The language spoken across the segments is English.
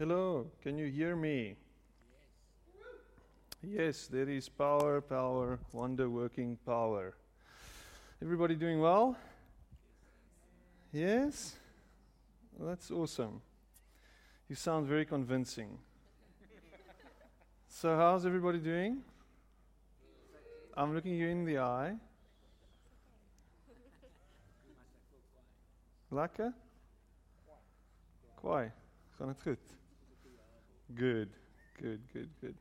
Hello, can you hear me? Yes, there is power, power, wonder working power. Everybody doing well? Yes? That's awesome. You sound very convincing. So, how's everybody doing? I'm looking you in the eye. Lekker? Kwaai. Gaan dit goed? Good, good, good, good.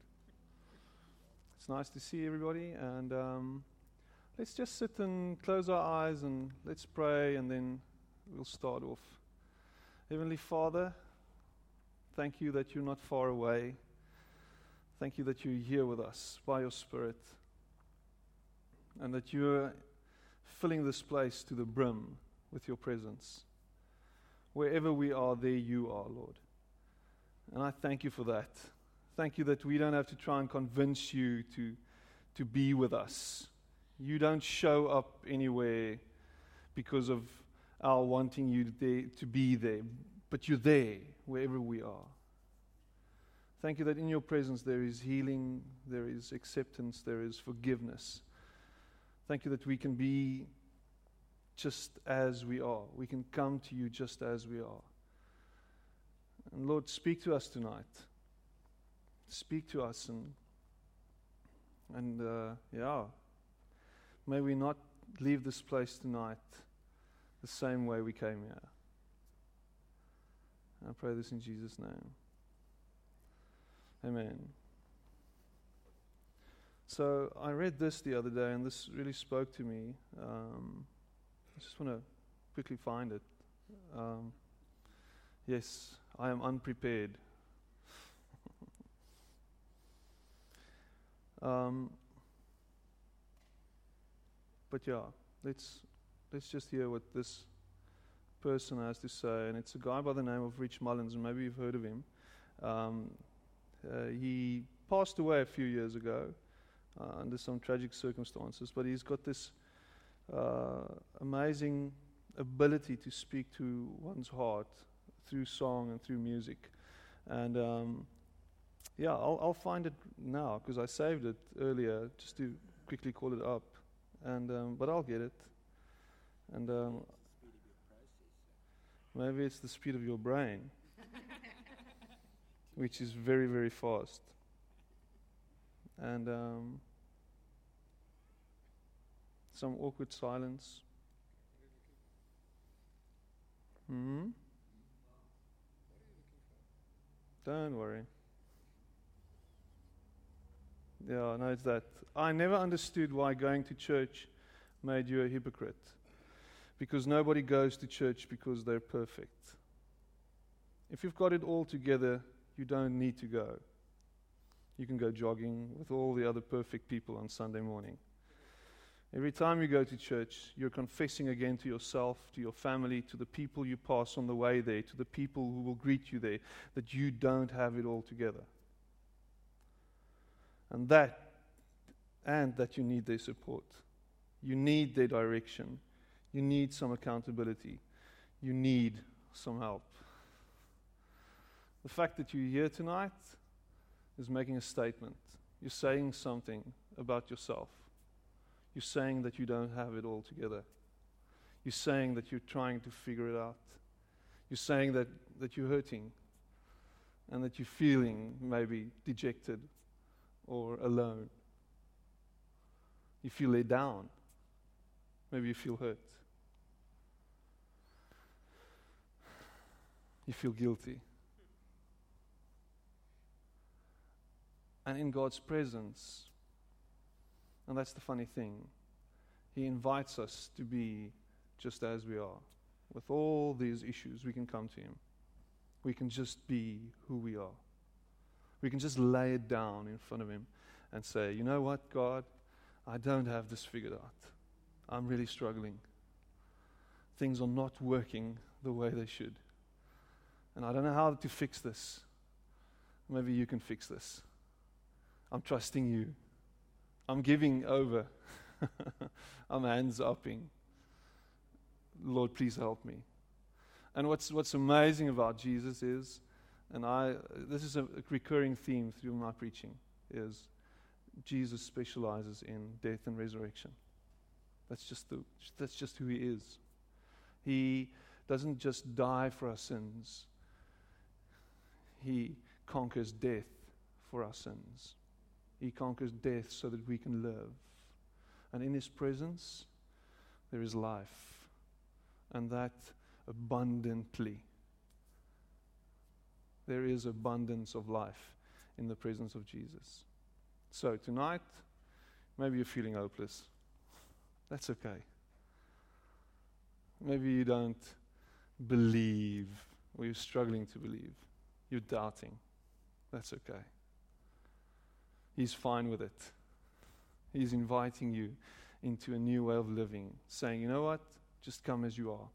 It's nice to see everybody, and um, let's just sit and close our eyes and let's pray, and then we'll start off. Heavenly Father, thank you that you're not far away. Thank you that you're here with us by your Spirit, and that you're filling this place to the brim with your presence. Wherever we are, there you are, Lord. And I thank you for that. Thank you that we don't have to try and convince you to, to be with us. You don't show up anywhere because of our wanting you to, to be there, but you're there wherever we are. Thank you that in your presence there is healing, there is acceptance, there is forgiveness. Thank you that we can be just as we are. We can come to you just as we are. And Lord, speak to us tonight. Speak to us and and uh, yeah, may we not leave this place tonight the same way we came here. I pray this in Jesus' name. Amen. So I read this the other day, and this really spoke to me. Um, I just want to quickly find it. Um, yes, I am unprepared. um, but yeah, let's let's just hear what this person has to say, and it's a guy by the name of Rich Mullins, and maybe you've heard of him. Um, uh, he passed away a few years ago uh, under some tragic circumstances, but he's got this uh, amazing ability to speak to one's heart through song and through music. And um, yeah, I'll, I'll, find it now because I saved it earlier just to quickly call it up. And um, but I'll get it. And um, maybe it's the speed of your brain, which is very very fast. And um, some awkward silence. Hmm. Don't worry. Yeah, no, it's that. I never understood why going to church made you a hypocrite. Because nobody goes to church because they're perfect. If you've got it all together, you don't need to go. You can go jogging with all the other perfect people on Sunday morning. Every time you go to church, you're confessing again to yourself, to your family, to the people you pass on the way there, to the people who will greet you there, that you don't have it all together. And that, and that you need their support. You need their direction. You need some accountability. You need some help. The fact that you're here tonight is making a statement. You're saying something about yourself. You're saying that you don't have it all together. You're saying that you're trying to figure it out. You're saying that, that you're hurting and that you're feeling maybe dejected or alone. You feel let down. Maybe you feel hurt. You feel guilty. And in God's presence, and that's the funny thing. He invites us to be just as we are. With all these issues, we can come to Him. We can just be who we are. We can just lay it down in front of Him and say, You know what, God? I don't have this figured out. I'm really struggling. Things are not working the way they should. And I don't know how to fix this. Maybe you can fix this. I'm trusting you. I'm giving over. I'm hands upping. Lord, please help me. And what's, what's amazing about Jesus is and I, this is a, recurring theme through my preaching, is Jesus specializes in death and resurrection. That's just, the, that's just who he is. He doesn't just die for our sins, he conquers death for our sins. He conquers death so that we can live. And in his presence, there is life. And that abundantly. There is abundance of life in the presence of Jesus. So tonight, maybe you're feeling hopeless. That's okay. Maybe you don't believe, or you're struggling to believe. You're doubting. That's okay. He's fine with it. He's inviting you into a new way of living, saying, you know what? Just come as you are.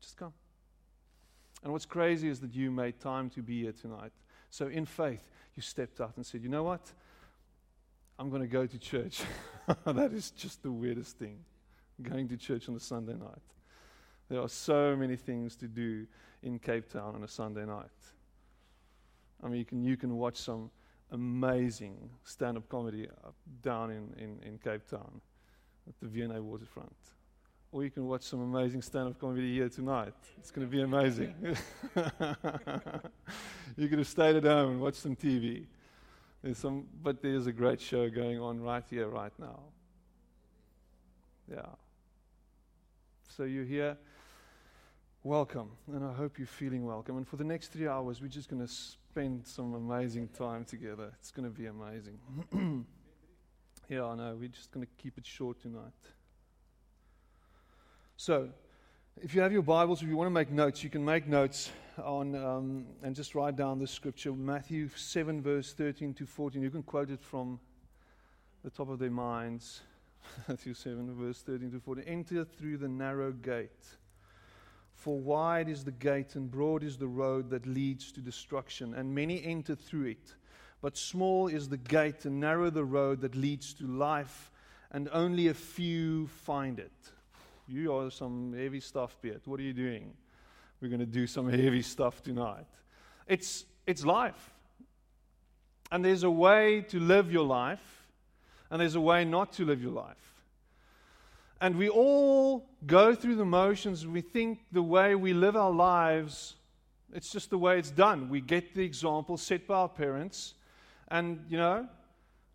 Just come. And what's crazy is that you made time to be here tonight. So, in faith, you stepped out and said, you know what? I'm going to go to church. that is just the weirdest thing. Going to church on a Sunday night. There are so many things to do in Cape Town on a Sunday night. I mean, you can, you can watch some amazing stand up comedy down in, in, in Cape Town at the V&A waterfront. Or you can watch some amazing stand up comedy here tonight. It's going to be amazing. you could have stayed at home and watched some TV. There's some, but there's a great show going on right here, right now. Yeah. So you're here. Welcome. And I hope you're feeling welcome. And for the next three hours, we're just going to spend some amazing time together. It's going to be amazing. yeah, I know. We're just going to keep it short tonight. So, if you have your Bibles, if you want to make notes, you can make notes on um, and just write down the scripture Matthew 7, verse 13 to 14. You can quote it from the top of their minds. Matthew 7, verse 13 to 14. Enter through the narrow gate. For wide is the gate and broad is the road that leads to destruction, and many enter through it. But small is the gate and narrow the road that leads to life, and only a few find it. You are some heavy stuff, Piet. What are you doing? We're going to do some heavy stuff tonight. It's, it's life. And there's a way to live your life, and there's a way not to live your life. And we all go through the motions. We think the way we live our lives, it's just the way it's done. We get the example set by our parents, and, you know,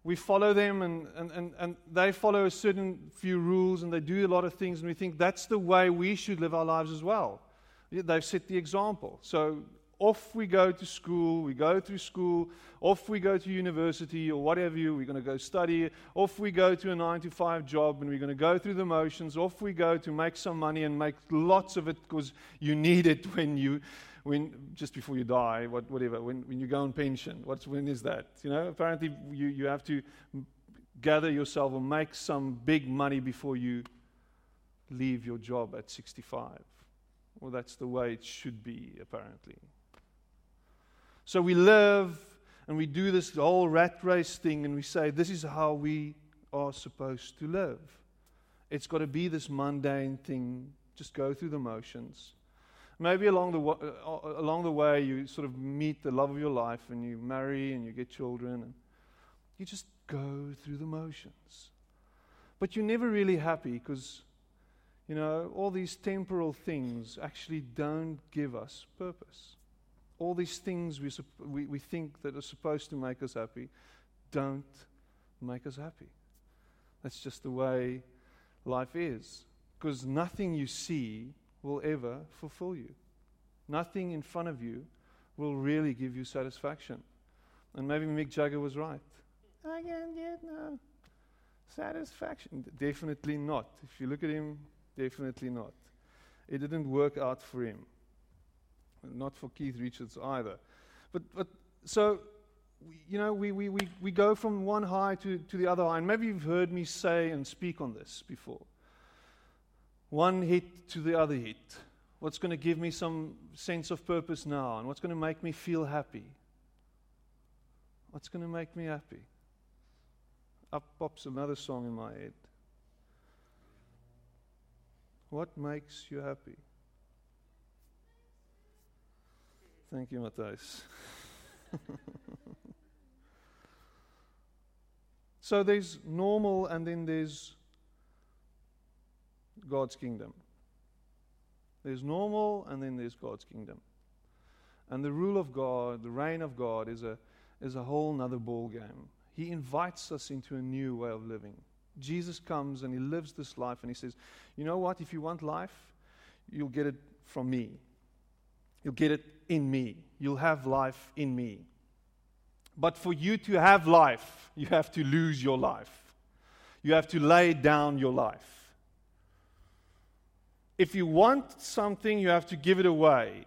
we follow them, and, and, and, and they follow a certain few rules, and they do a lot of things, and we think that's the way we should live our lives as well. They've set the example. So off we go to school, we go through school, off we go to university or whatever you, we're going to go study, off we go to a nine to five job and we're going to go through the motions, off we go to make some money and make lots of it because you need it when you, when, just before you die, what, whatever, when, when you go on pension. What's, when is that? You know, apparently you, you have to gather yourself and make some big money before you leave your job at 65. Well, that's the way it should be, apparently. So we live and we do this whole rat race thing and we say, this is how we are supposed to live. It's got to be this mundane thing, just go through the motions. Maybe along the, uh, along the way, you sort of meet the love of your life and you marry and you get children and you just go through the motions. But you're never really happy because, you know, all these temporal things actually don't give us purpose all these things we, we, we think that are supposed to make us happy don't make us happy. That's just the way life is. Because nothing you see will ever fulfill you. Nothing in front of you will really give you satisfaction. And maybe Mick Jagger was right. I can't get no satisfaction. Definitely not. If you look at him, definitely not. It didn't work out for him not for Keith Richards either. But, but so, you know, we, we, we, we go from one high to, to the other high. And maybe you've heard me say and speak on this before. One hit to the other hit. What's going to give me some sense of purpose now? And what's going to make me feel happy? What's going to make me happy? Up pops another song in my head. What makes you happy? Thank you, Matthijs. so there's normal and then there's God's kingdom. There's normal and then there's God's kingdom. And the rule of God, the reign of God, is a, is a whole nother ball game. He invites us into a new way of living. Jesus comes and he lives this life and he says, You know what? If you want life, you'll get it from me. You'll get it in me. You'll have life in me. But for you to have life, you have to lose your life. You have to lay down your life. If you want something, you have to give it away.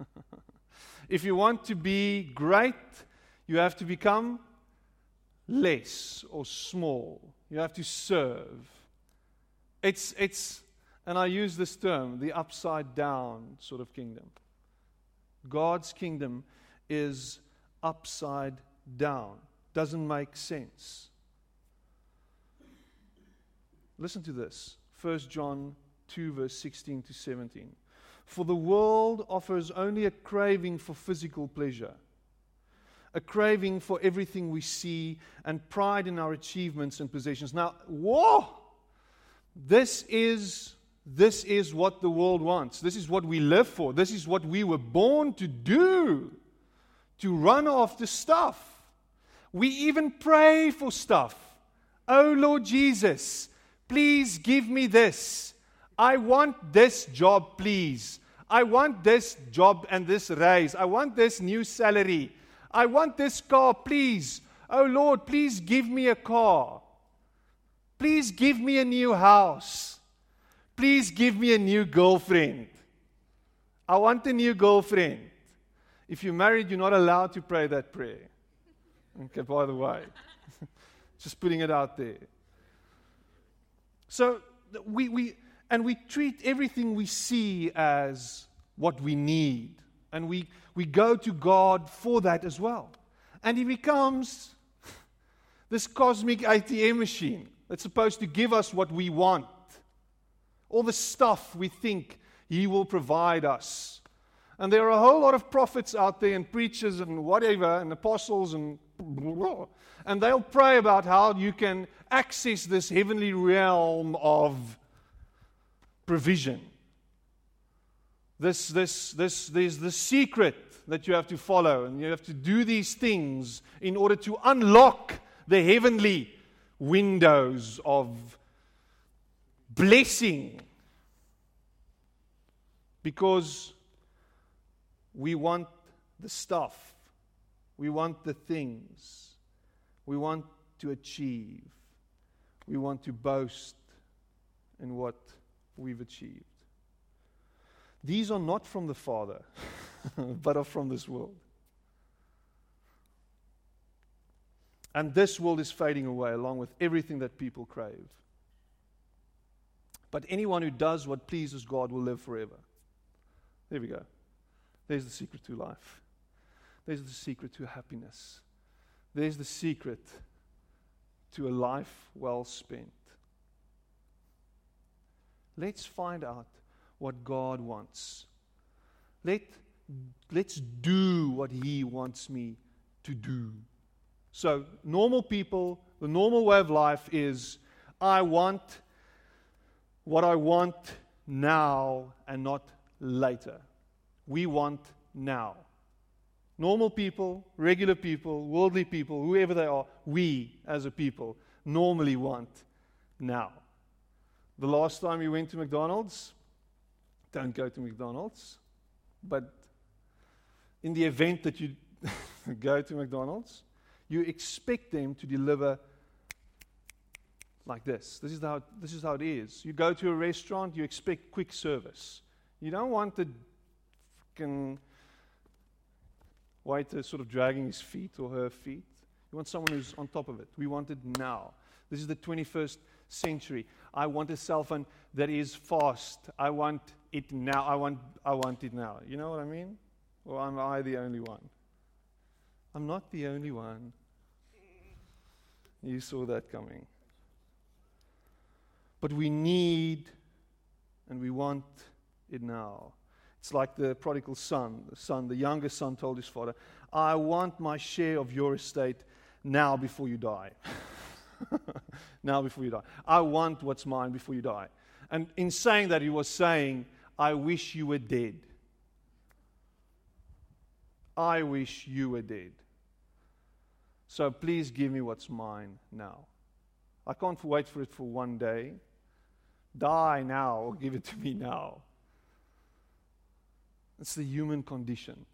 if you want to be great, you have to become less or small. You have to serve. It's, it's, and I use this term, the upside down sort of kingdom. God's kingdom is upside down. Doesn't make sense. Listen to this 1 John 2, verse 16 to 17. For the world offers only a craving for physical pleasure a craving for everything we see, and pride in our achievements and possessions. Now, whoa! This is, this is what the world wants. This is what we live for. This is what we were born to do to run after stuff. We even pray for stuff. Oh Lord Jesus, please give me this. I want this job, please. I want this job and this raise. I want this new salary. I want this car, please. Oh Lord, please give me a car. Please give me a new house. Please give me a new girlfriend. I want a new girlfriend. If you're married, you're not allowed to pray that prayer. Okay, by the way. Just putting it out there. So we, we and we treat everything we see as what we need. And we, we go to God for that as well. And He becomes this cosmic ATM machine that's supposed to give us what we want. All the stuff we think He will provide us. And there are a whole lot of prophets out there and preachers and whatever and apostles and and they'll pray about how you can access this heavenly realm of provision. This, this, this, there's the secret that you have to follow, and you have to do these things in order to unlock the heavenly windows of blessing. Because we want the stuff, we want the things, we want to achieve, we want to boast in what we've achieved. These are not from the Father, but are from this world. And this world is fading away along with everything that people crave. But anyone who does what pleases God will live forever. There we go. There's the secret to life. There's the secret to happiness. There's the secret to a life well spent. Let's find out what God wants. Let, let's do what He wants me to do. So, normal people, the normal way of life is I want what I want now and not later. We want now. Normal people, regular people, worldly people, whoever they are, we as a people normally want now. The last time we went to McDonald's, don't go to McDonald's. But in the event that you go to McDonald's, you expect them to deliver like this. This is, how, this is how it is. You go to a restaurant, you expect quick service. You don't want the fucking waiter sort of dragging his feet or her feet. You want someone who's on top of it. We want it now. This is the 21st century. I want a cell phone that is fast. I want it now. I want, I want it now. You know what I mean? Or am I the only one? I'm not the only one. You saw that coming. But we need and we want it now. It's like the prodigal son. The son, the youngest son, told his father, I want my share of your estate now before you die. now before you die. I want what's mine before you die. And in saying that, he was saying, I wish you were dead. I wish you were dead. So please give me what's mine now. I can't wait for it for one day. Die now or give it to me now. It's the human condition.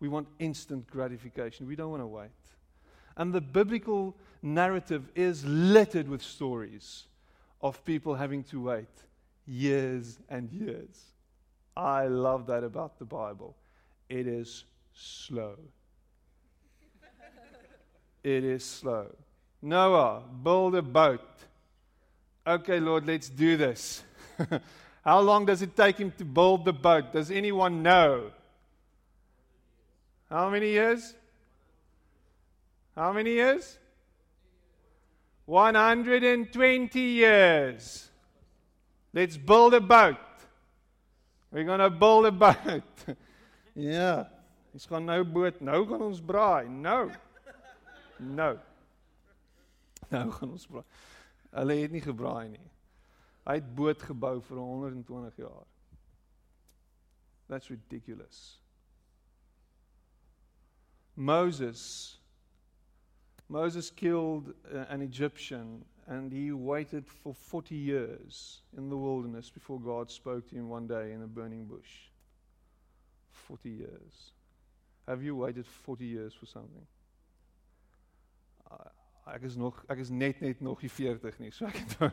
We want instant gratification. We don't want to wait. And the biblical narrative is littered with stories of people having to wait years and years. I love that about the Bible. It is slow. it is slow. Noah, build a boat. Okay, Lord, let's do this. How long does it take him to build the boat? Does anyone know? How many years? How many years? 120 years. Let's build a boat. We're going to build a boat. ja. Ons gaan nou boot, nou gaan ons braai. Nou. Nou. Nou gaan ons braai. Hulle het nie gebraai nie. Hy het boot gebou vir 120 jaar. That's ridiculous. Moses Moses killed uh, an Egyptian and he waited for 40 years in the wilderness before God spoke to him one day in a burning bush. 40 years. Have you waited 40 years for something? Uh, ek is nog ek is net net nog nie 40 nie. So ek het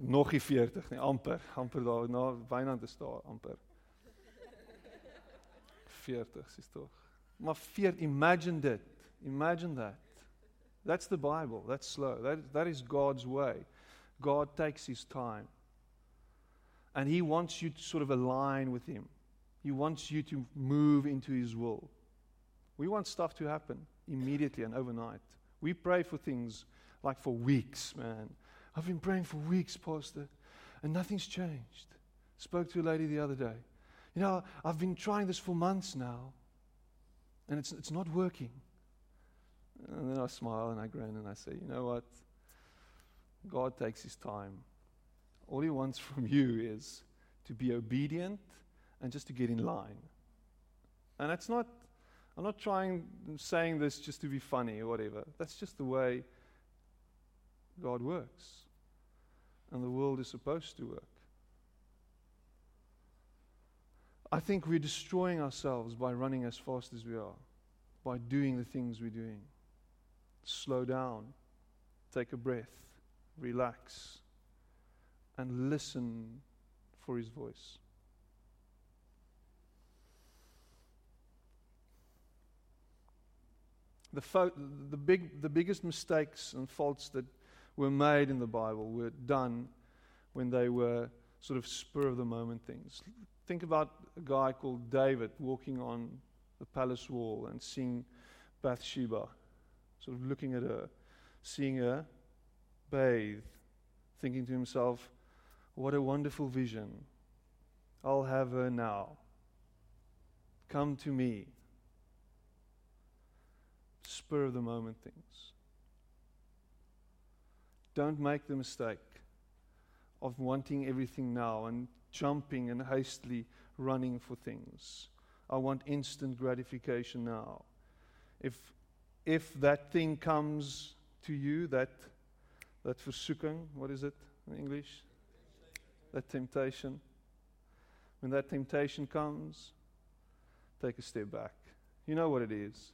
nog nie 40 nie, amper, amper daar na Wynand is daar amper. 40 is tog. Maar 40 imagine dit. Imagine that. That's the Bible. That's slow. That, that is God's way. God takes his time. And he wants you to sort of align with him. He wants you to move into his will. We want stuff to happen immediately and overnight. We pray for things like for weeks, man. I've been praying for weeks, Pastor, and nothing's changed. Spoke to a lady the other day. You know, I've been trying this for months now, and it's, it's not working. And then I smile and I grin and I say, you know what? God takes his time. All he wants from you is to be obedient and just to get in line. And that's not, I'm not trying, saying this just to be funny or whatever. That's just the way God works. And the world is supposed to work. I think we're destroying ourselves by running as fast as we are, by doing the things we're doing slow down, take a breath, relax, and listen for His voice. The, fo- the, big, the biggest mistakes and faults that were made in the Bible were done when they were sort of spur of the moment things. Think about a guy called David walking on the palace wall and seeing Bathsheba sort of looking at her, seeing her bathe, thinking to himself, What a wonderful vision. I'll have her now. Come to me. Spur of the moment things. Don't make the mistake of wanting everything now and jumping and hastily running for things. I want instant gratification now. If if that thing comes to you, that, that versoeking, what is it in English? That temptation. When that temptation comes, take a step back. You know what it is.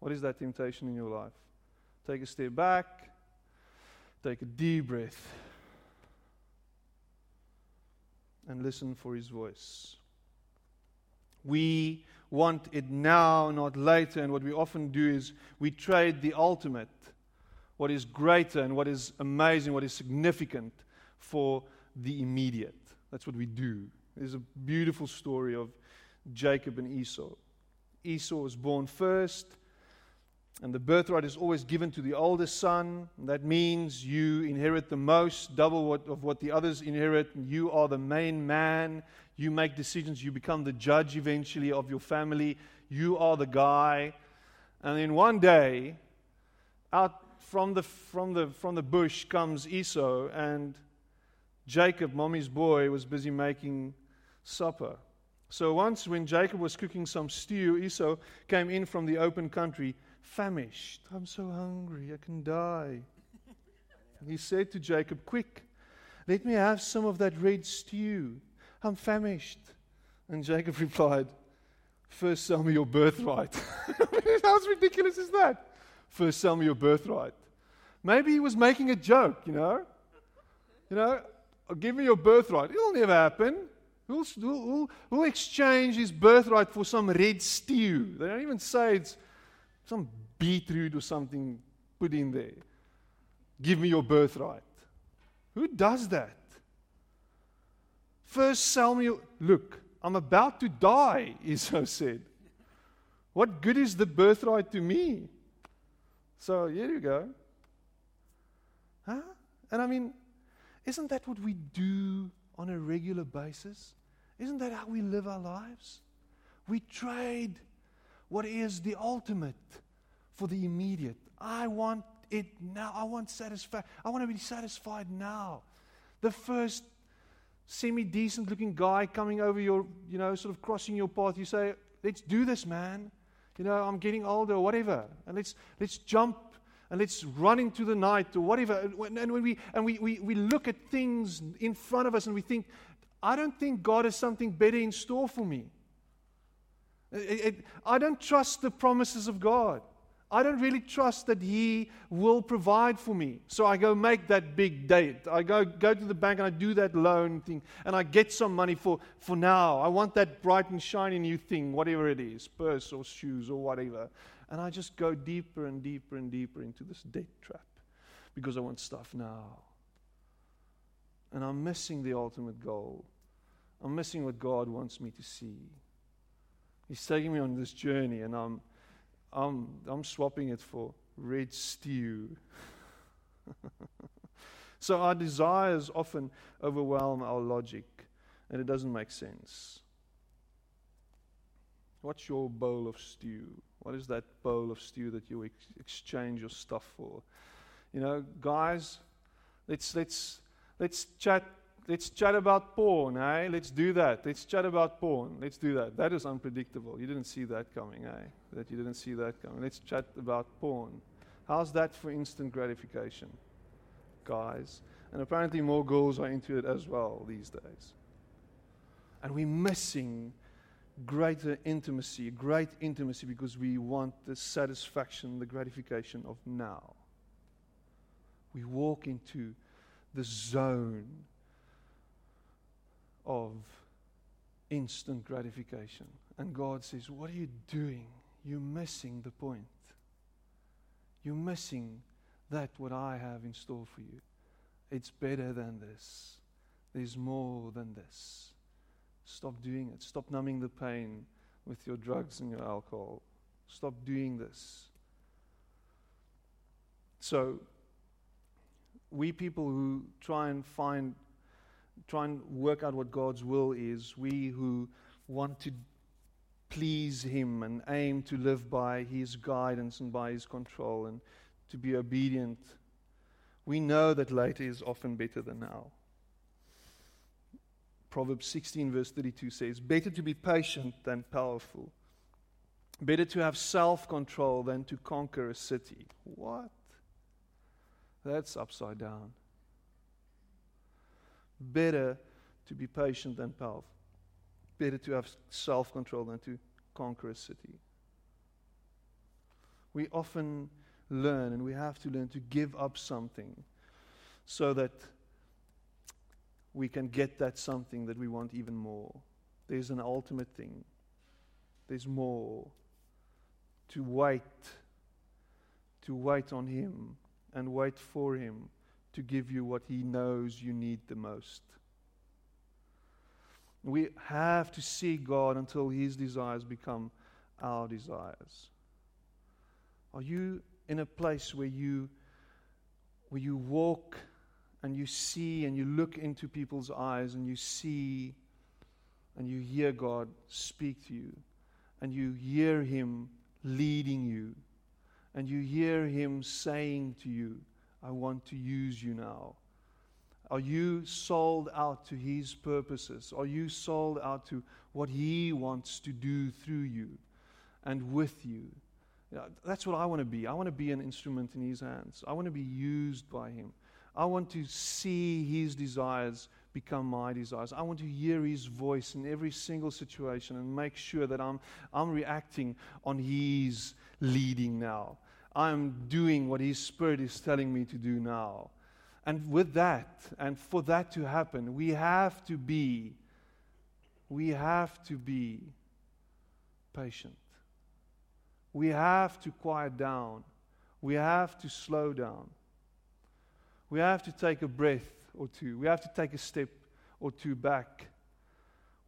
What is that temptation in your life? Take a step back, take a deep breath, and listen for his voice. We want it now, not later. And what we often do is we trade the ultimate, what is greater and what is amazing, what is significant, for the immediate. That's what we do. There's a beautiful story of Jacob and Esau. Esau was born first, And the birthright is always given to the oldest son. That means you inherit the most, double what, of what the others inherit. You are the main man. You make decisions. You become the judge eventually of your family. You are the guy. And then one day, out from the, from the, from the bush comes Esau, and Jacob, mommy's boy, was busy making supper. So once, when Jacob was cooking some stew, Esau came in from the open country, famished. I'm so hungry, I can die. he said to Jacob, Quick, let me have some of that red stew. I'm famished. And Jacob replied, First sell me your birthright. How ridiculous is that? First sell me your birthright. Maybe he was making a joke, you know? You know, oh, give me your birthright. It'll never happen. Who'll, who'll, who'll exchange his birthright for some red stew? They don't even say it's some beetroot or something put in there. Give me your birthright. Who does that? First, sell me. Look, I'm about to die, Esau said. What good is the birthright to me? So here you go. Huh? And I mean, isn't that what we do on a regular basis? Isn't that how we live our lives? We trade what is the ultimate for the immediate. I want it now. I want satisfaction. I want to be satisfied now. The first semi decent looking guy coming over your, you know, sort of crossing your path, you say, let's do this, man. You know, I'm getting older, or whatever. And let's, let's jump and let's run into the night or whatever. And when we, and we, we, we look at things in front of us and we think, I don't think God has something better in store for me. It, it, I don't trust the promises of God. I don't really trust that He will provide for me. So I go make that big date. I go, go to the bank and I do that loan thing and I get some money for, for now. I want that bright and shiny new thing, whatever it is purse or shoes or whatever. And I just go deeper and deeper and deeper into this debt trap because I want stuff now. And I'm missing the ultimate goal. I'm missing what God wants me to see. He's taking me on this journey, and I'm I'm, I'm swapping it for red stew. so our desires often overwhelm our logic, and it doesn't make sense. What's your bowl of stew? What is that bowl of stew that you ex- exchange your stuff for? You know, guys, let's let's let's chat let's chat about porn, eh? Let's do that. Let's chat about porn. Let's do that. That is unpredictable. You didn't see that coming, eh? That you didn't see that coming. Let's chat about porn. How's that for instant gratification, guys? And apparently, more girls are into it as well these days. And we're missing greater intimacy, great intimacy, because we want the satisfaction, the gratification of now. We walk into the zone of instant gratification. And God says, What are you doing? You're missing the point. You're missing that what I have in store for you. It's better than this. There's more than this. Stop doing it. Stop numbing the pain with your drugs and your alcohol. Stop doing this. So, we people who try and find try and work out what God's will is, we who want to please Him and aim to live by His guidance and by His control and to be obedient, we know that later is often better than now. Proverbs 16, verse 32 says, Better to be patient than powerful. Better to have self control than to conquer a city. What? That's upside down. Better to be patient than powerful. Better to have self control than to conquer a city. We often learn, and we have to learn to give up something so that we can get that something that we want even more. There's an ultimate thing, there's more. To wait, to wait on Him and wait for Him to give you what He knows you need the most. We have to seek God until His desires become our desires. Are you in a place where you where you walk and you see and you look into people's eyes and you see and you hear God speak to you and you hear him leading you and you hear him saying to you, I want to use you now. Are you sold out to his purposes? Are you sold out to what he wants to do through you and with you? that's what I want to be. I want to be an instrument in his hands. I want to be used by him. I want to see his desires become my desires. I want to hear his voice in every single situation and make sure that I'm, I'm reacting on his leading now. I'm doing what his spirit is telling me to do now. And with that, and for that to happen, we have to be, we have to be patient. We have to quiet down. We have to slow down. We have to take a breath or two. We have to take a step or two back.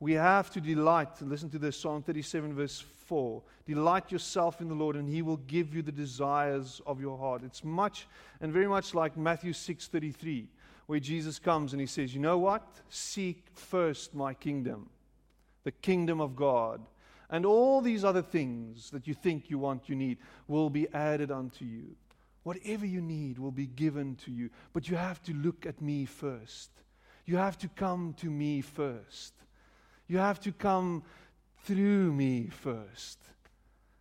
We have to delight. Listen to this Psalm 37, verse 4. Delight yourself in the Lord, and He will give you the desires of your heart. It's much and very much like Matthew 6:33, where Jesus comes and He says, You know what? Seek first my kingdom, the kingdom of God. And all these other things that you think you want, you need, will be added unto you. Whatever you need will be given to you. But you have to look at me first. You have to come to me first. You have to come through me first.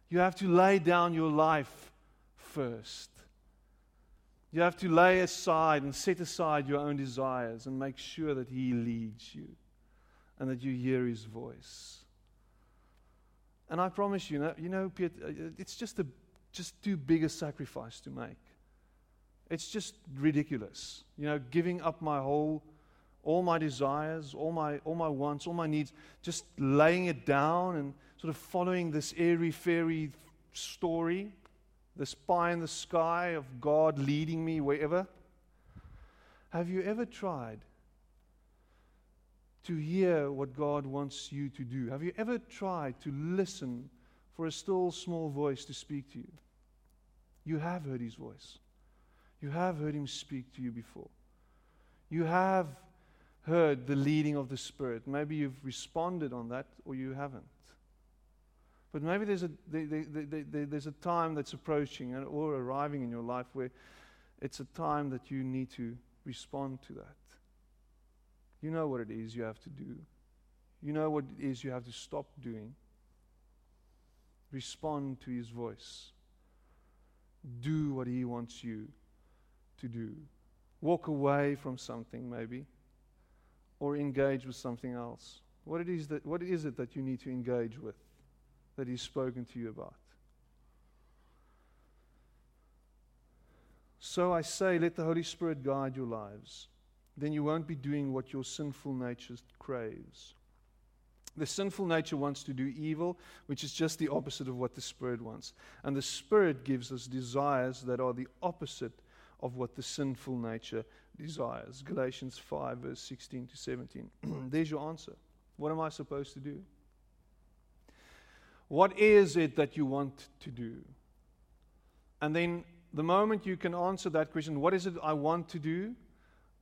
You have to lay down your life first. You have to lay aside and set aside your own desires and make sure that He leads you and that you hear His voice. And I promise you, you know, uh, it's just, a, just too big a sacrifice to make. It's just ridiculous. You know, giving up my whole all my desires, all my, all my wants, all my needs, just laying it down and sort of following this airy fairy story, this pie in the sky of God leading me wherever. Have you ever tried to hear what God wants you to do? Have you ever tried to listen for a still small voice to speak to you? You have heard his voice. You have heard him speak to you before. You have heard the leading of the Spirit. Maybe you've responded on that or you haven't. But maybe there's a, there, there, there, there's a time that's approaching or arriving in your life where it's a time that you need to respond to that. You know what it is you have to do, you know what it is you have to stop doing. Respond to His voice. Do what He wants you to do. Walk away from something, maybe or engage with something else? What, it is that, what is it that you need to engage with that He's spoken to you about? So I say, let the Holy Spirit guide your lives. Then you won't be doing what your sinful nature craves. The sinful nature wants to do evil, which is just the opposite of what the Spirit wants. And the Spirit gives us desires that are the opposite of what the sinful nature desires. Galatians 5, verse 16 to 17. There's your answer. What am I supposed to do? What is it that you want to do? And then the moment you can answer that question, what is it I want to do?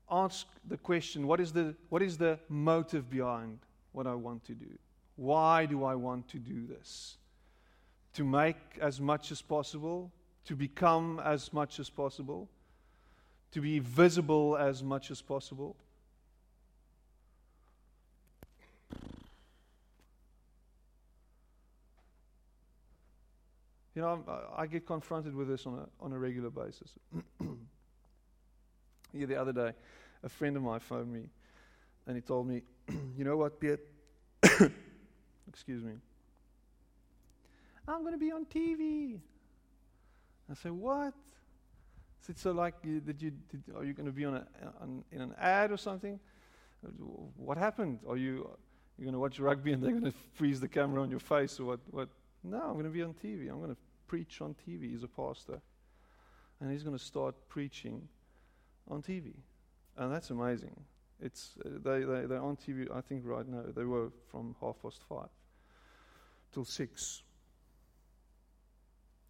Ask the question, what is the, what is the motive behind what I want to do? Why do I want to do this? To make as much as possible? To become as much as possible? To be visible as much as possible. You know, I get confronted with this on a, on a regular basis. yeah, the other day, a friend of mine phoned me and he told me, You know what, Piet? Excuse me. I'm going to be on TV. I said, What? Is it so like you, that you did, are you going to be on, a, on in an ad or something? What happened? Are you you're going to watch rugby and they're going to freeze the camera on your face or what? What? No, I'm going to be on TV. I'm going to preach on TV. He's a pastor, and he's going to start preaching on TV, and that's amazing. It's uh, they they they're on TV. I think right now they were from half past five till six.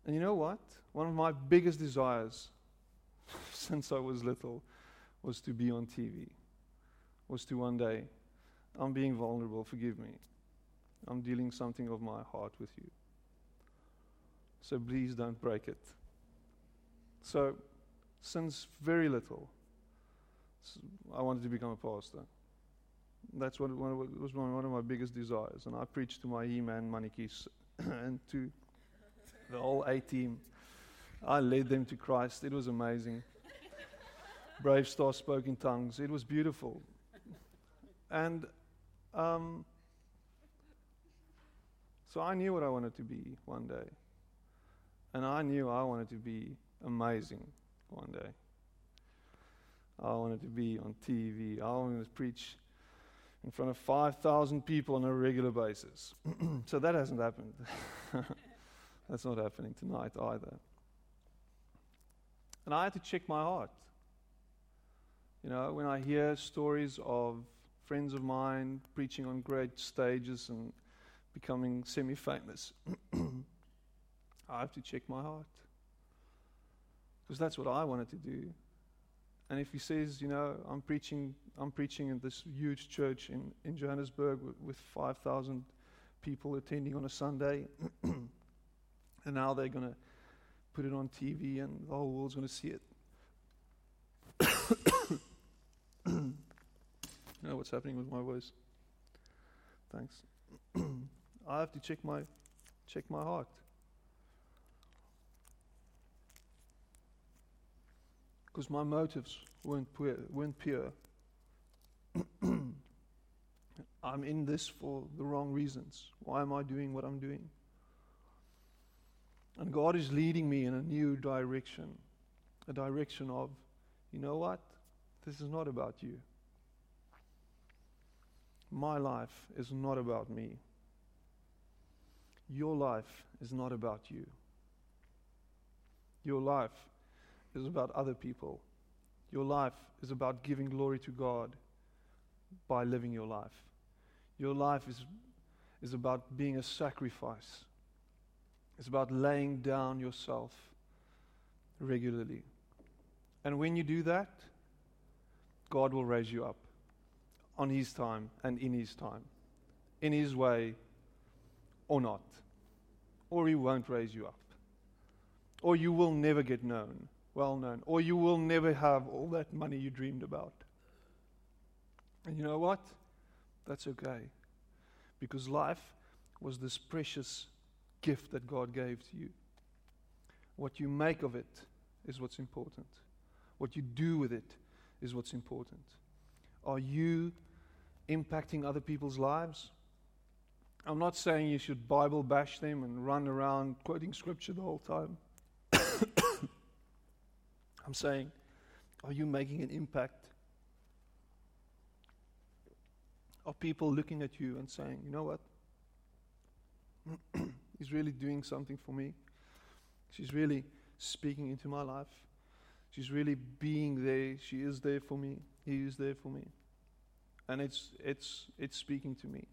And you know what? One of my biggest desires since I was little was to be on TV, was to one day, I'm being vulnerable, forgive me. I'm dealing something of my heart with you. So please don't break it. So, since very little, I wanted to become a pastor. That's what was one of my biggest desires. And I preached to my He-Man Manikis and to the whole A team. I led them to Christ. It was amazing. BraveStarr spoke in tongues. It was beautiful. And um, so I knew what I wanted to be one day. And I knew I wanted to be amazing one day. I wanted to be on TV. I wanted to preach in front of 5,000 people on a regular basis. so that hasn't happened. That's not happening tonight either. And I had to check my heart. You know, when I hear stories of friends of mine preaching on great stages and becoming semi famous, I have to check my heart. Because that's what I wanted to do. And if he says, you know, I'm preaching, I'm preaching in this huge church in, in Johannesburg with, with 5,000 people attending on a Sunday, and now they're going to put it on TV and the whole world's going to see it. you know what's happening with my voice? Thanks. I have to check my check my heart. because my motives weren't pure. Weren't pure. I'm in this for the wrong reasons. Why am I doing what I'm doing? And God is leading me in a new direction a direction of, you know what? This is not about you. My life is not about me. Your life is not about you. Your life is about other people. Your life is about giving glory to God by living your life. Your life is, is about being a sacrifice. It's about laying down yourself regularly. And when you do that, God will raise you up on His time and in His time, in His way or not. Or He won't raise you up. Or you will never get known well known, or you will never have all that money you dreamed about. And you know what? That's okay. Because life was this precious gift that God gave to you. What you make of it is what's important. What you do with it is what's important. Are you impacting other people's lives? I'm not saying you should Bible bash them and run around quoting scripture the whole time. I'm saying, are you making an impact? Are people looking at you and saying, you know what? He's really doing something for me. She's really speaking into my life. She's really being there. She is there for me. He is there for me. And it's, it's, it's speaking to me.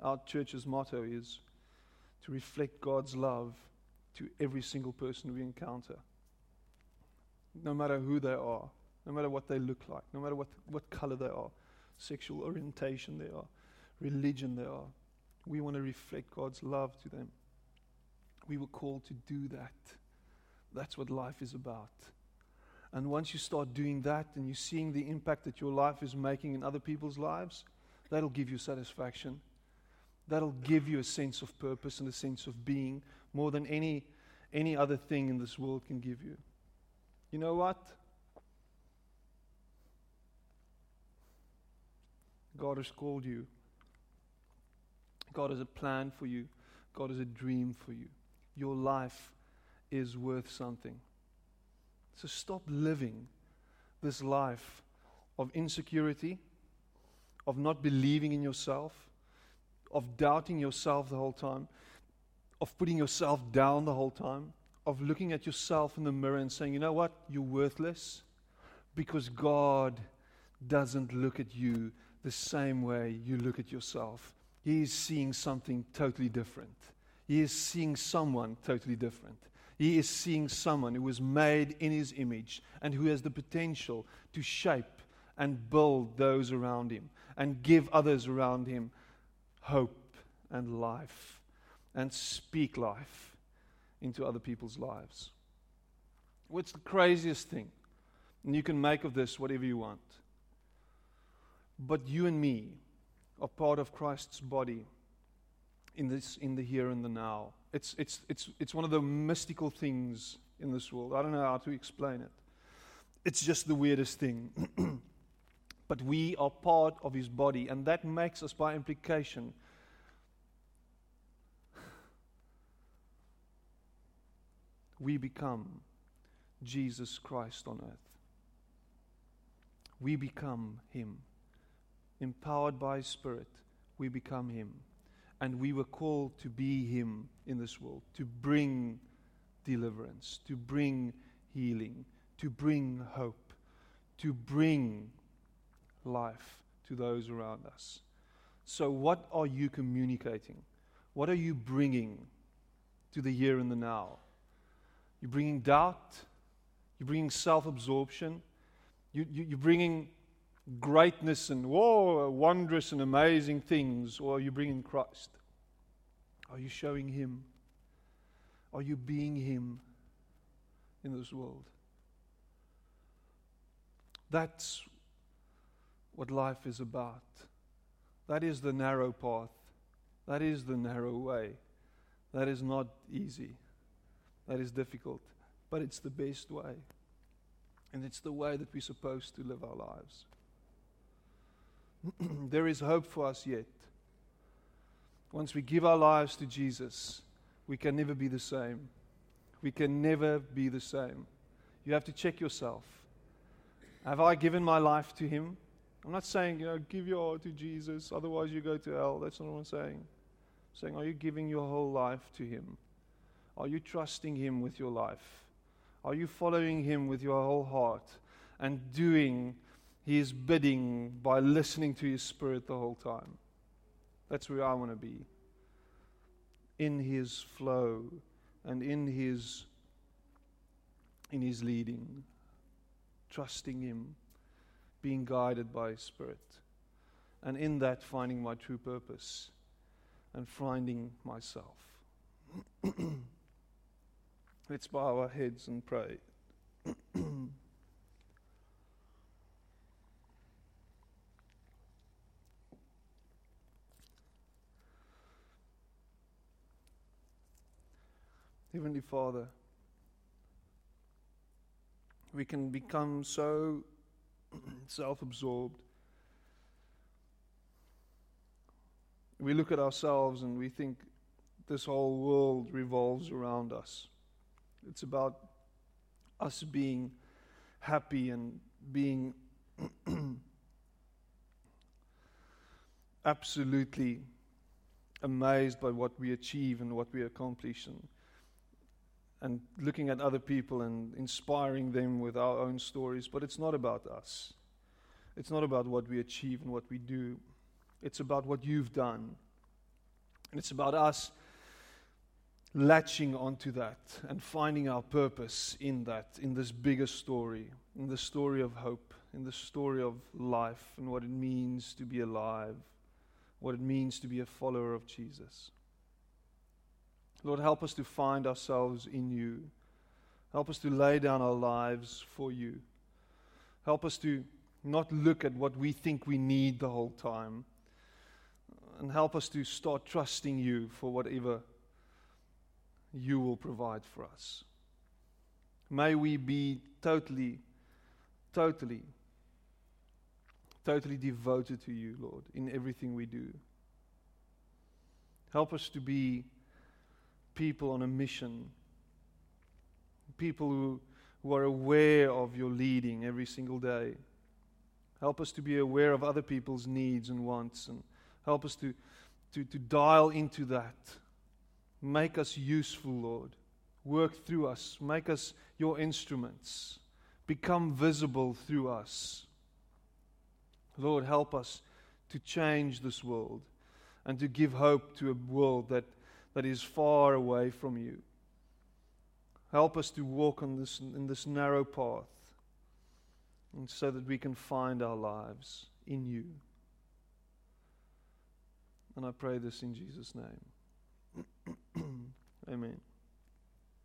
Our church's motto is to reflect God's love to every single person we encounter no matter who they are, no matter what they look like, no matter what, what color they are, sexual orientation they are, religion they are. We want to reflect God's love to them. We were called to do that. That's what life is about. And once you start doing that and you're seeing the impact that your life is making in other people's lives, that'll give you satisfaction. That'll give you a sense of purpose and a sense of being more than any, any other thing in this world can give you. You know what? God has called you. God has a plan for you. God has a dream for you. Your life is worth something. So stop living this life of insecurity, of not believing in yourself, of doubting yourself the whole time, of putting yourself down the whole time of looking at yourself in the mirror and saying, you know what, you're worthless because God doesn't look at you the same way you look at yourself. He's seeing something totally different. He is seeing someone totally different. He is seeing someone who was made in his image and who has the potential to shape and build those around him and give others around him hope and life and speak life into other people's lives. What's the craziest thing? And you can make of this whatever you want. But you and me are part of Christ's body in, this, in the here and the now. It's, it's, it's, it's one of the mystical things in this world. I don't know how to explain it. It's just the weirdest thing. but we are part of his body, and that makes us, by implication, we become Jesus Christ on earth. We become him. Empowered by Spirit, we become him. And we were called to be him in this world, to bring deliverance, to bring healing, to bring hope, to bring life to those around us. So, what are you communicating? What are you bringing to the here and the now? You're bringing doubt. You're bringing self absorption. You, you, you're bringing greatness and whoa, wondrous and amazing things. Or are you bringing Christ? Are you showing Him? Are you being Him in this world? That's what life is about. That is the narrow path. That is the narrow way. That is not easy. That is difficult, but it's the best way. And it's the way that we're supposed to live our lives. there is hope for us yet. Once we give our lives to Jesus, we can never be the same. We can never be the same. You have to check yourself. Have I given my life to Him? I'm not saying, you know, give your heart to Jesus, otherwise you go to hell. That's not what I'm saying. I'm saying, are you giving your whole life to Him? Are you trusting Him with your life? Are you following Him with your whole heart and doing His bidding by listening to His Spirit the whole time? That's where I want to be. In His flow and in His in His leading, trusting Him, being guided by His Spirit, and in that finding my true purpose and finding myself. Let's bow our heads and pray. Heavenly Father, we can become so self absorbed. We look at ourselves and we think this whole world revolves around us. It's about us being happy and being absolutely amazed by what we achieve and what we accomplish and, and looking at other people and inspiring them with our own stories. But it's not about us. It's not about what we achieve and what we do. It's about what you've done. And it's about us latching onto that and finding our purpose in that, in this bigger story, in the story of hope, in the story of life and what it means to be alive, what it means to be a follower of Jesus. Lord, help us to find ourselves in you. Help us to lay down our lives for you. Help us to not look at what we think we need the whole time. And help us to start trusting you for whatever you will provide for us. May we be totally, totally, totally devoted to you, Lord, in everything we do. Help us to be people on a mission, people who, who are aware of your leading every single day. Help us to be aware of other people's needs and wants, and help us to, to, to dial into that Make us useful, Lord. Work through us. Make us your instruments. Become visible through us. Lord, help us to change this world and to give hope to a world that, that is far away from you. Help us to walk on this, in this narrow path and so that we can find our lives in you. And I pray this in Jesus' name. Amen.